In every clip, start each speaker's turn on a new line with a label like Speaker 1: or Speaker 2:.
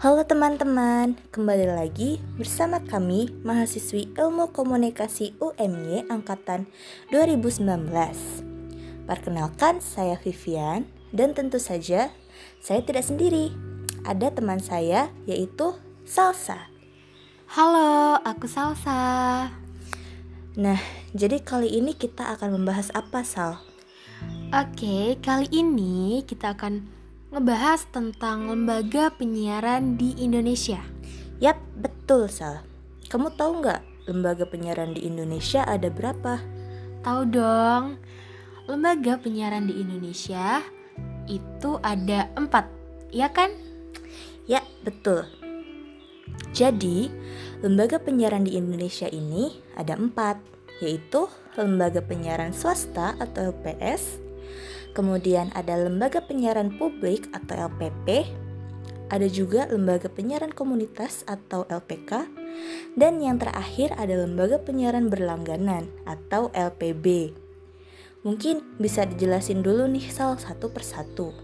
Speaker 1: Halo teman-teman, kembali lagi bersama kami mahasiswi Ilmu Komunikasi UMY angkatan 2019. Perkenalkan, saya Vivian dan tentu saja saya tidak sendiri. Ada teman saya yaitu Salsa.
Speaker 2: Halo, aku Salsa.
Speaker 1: Nah, jadi kali ini kita akan membahas apa, Sal?
Speaker 2: Oke, kali ini kita akan ngebahas tentang lembaga penyiaran di Indonesia.
Speaker 1: Yap, betul, Sal. Kamu tahu nggak lembaga penyiaran di Indonesia ada berapa?
Speaker 2: Tahu dong, lembaga penyiaran di Indonesia itu ada empat, ya kan?
Speaker 1: Ya, betul. Jadi, lembaga penyiaran di Indonesia ini ada empat, yaitu lembaga penyiaran swasta atau LPS, kemudian ada lembaga penyiaran publik atau LPP, ada juga lembaga penyiaran komunitas atau LPK, dan yang terakhir ada lembaga penyiaran berlangganan atau LPB. Mungkin bisa dijelasin dulu nih salah satu persatu.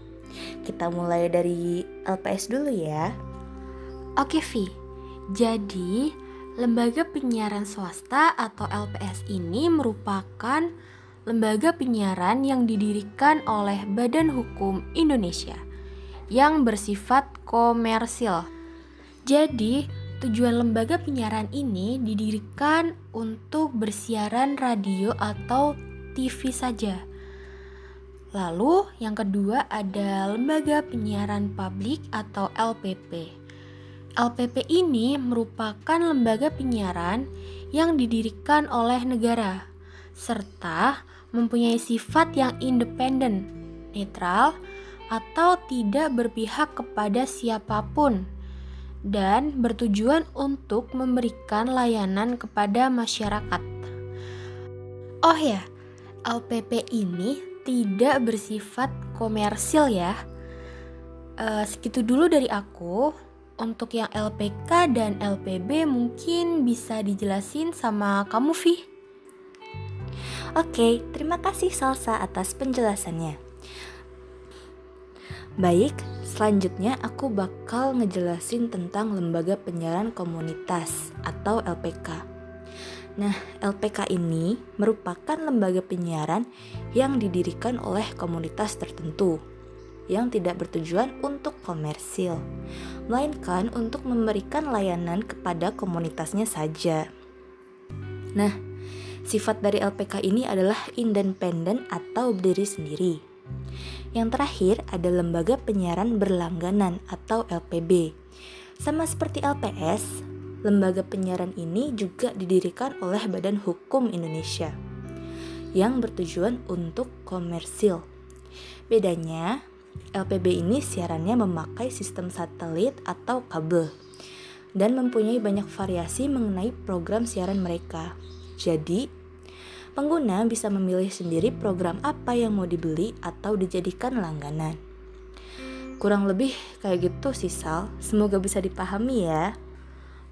Speaker 1: Kita mulai dari LPS dulu ya.
Speaker 2: Oke, Vi. Jadi, lembaga penyiaran swasta atau LPS ini merupakan lembaga penyiaran yang didirikan oleh Badan Hukum Indonesia yang bersifat komersil. Jadi, tujuan lembaga penyiaran ini didirikan untuk bersiaran radio atau TV saja. Lalu, yang kedua ada lembaga penyiaran publik atau LPP. LPP ini merupakan lembaga penyiaran yang didirikan oleh negara serta mempunyai sifat yang independen, netral, atau tidak berpihak kepada siapa pun, dan bertujuan untuk memberikan layanan kepada masyarakat. Oh ya, LPP ini tidak bersifat komersil ya. Uh, segitu dulu dari aku. Untuk yang LPK dan LPB mungkin bisa dijelasin sama kamu, Vi.
Speaker 1: Oke, terima kasih Salsa atas penjelasannya. Baik, selanjutnya aku bakal ngejelasin tentang lembaga penyiaran komunitas atau LPK. Nah, LPK ini merupakan lembaga penyiaran yang didirikan oleh komunitas tertentu yang tidak bertujuan untuk komersil, melainkan untuk memberikan layanan kepada komunitasnya saja. Nah, Sifat dari LPK ini adalah independen atau berdiri sendiri. Yang terakhir ada lembaga penyiaran berlangganan atau LPB. Sama seperti LPS, lembaga penyiaran ini juga didirikan oleh Badan Hukum Indonesia yang bertujuan untuk komersil. Bedanya, LPB ini siarannya memakai sistem satelit atau kabel dan mempunyai banyak variasi mengenai program siaran mereka. Jadi, pengguna bisa memilih sendiri program apa yang mau dibeli atau dijadikan langganan. Kurang lebih kayak gitu sih Sal, semoga bisa dipahami ya.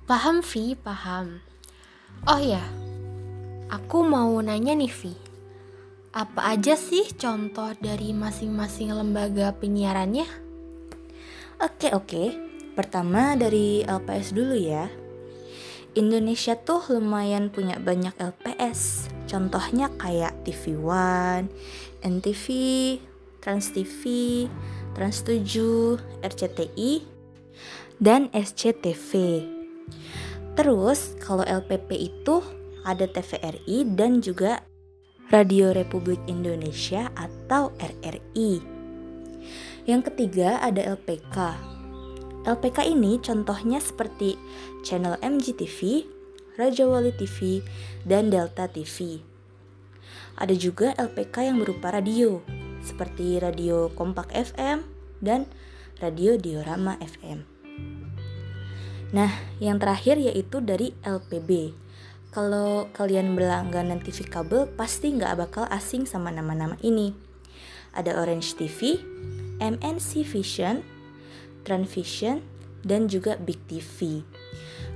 Speaker 2: Paham Vi, paham. Oh ya, aku mau nanya nih Vi. Apa aja sih contoh dari masing-masing lembaga penyiarannya?
Speaker 1: Oke oke, pertama dari LPS dulu ya. Indonesia tuh lumayan punya banyak LPS. Contohnya kayak TV One, NTV, Trans TV, Trans 7, RCTI, dan SCTV. Terus kalau LPP itu ada TVRI dan juga Radio Republik Indonesia atau RRI. Yang ketiga ada LPK LPK ini contohnya seperti channel MGTV, Raja Wali TV, dan Delta TV. Ada juga LPK yang berupa radio, seperti Radio Kompak FM dan Radio Diorama FM. Nah, yang terakhir yaitu dari LPB. Kalau kalian berlangganan TV kabel, pasti nggak bakal asing sama nama-nama ini. Ada Orange TV, MNC Vision, Transvision, dan juga Big TV.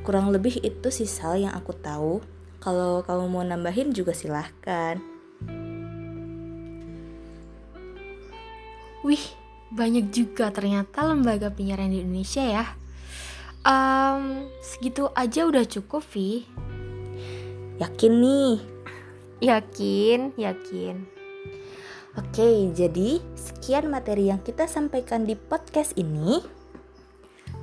Speaker 1: Kurang lebih itu sih Sal yang aku tahu. Kalau kamu mau nambahin juga silahkan.
Speaker 2: Wih, banyak juga ternyata lembaga penyiaran di Indonesia ya. Um, segitu aja udah cukup, Vi.
Speaker 1: Yakin nih?
Speaker 2: Yakin, yakin.
Speaker 1: Oke, jadi sekian materi yang kita sampaikan di podcast ini.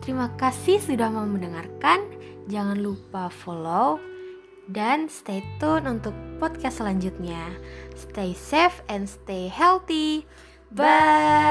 Speaker 2: Terima kasih sudah mau mendengarkan. Jangan lupa follow dan stay tune untuk podcast selanjutnya. Stay safe and stay healthy. Bye.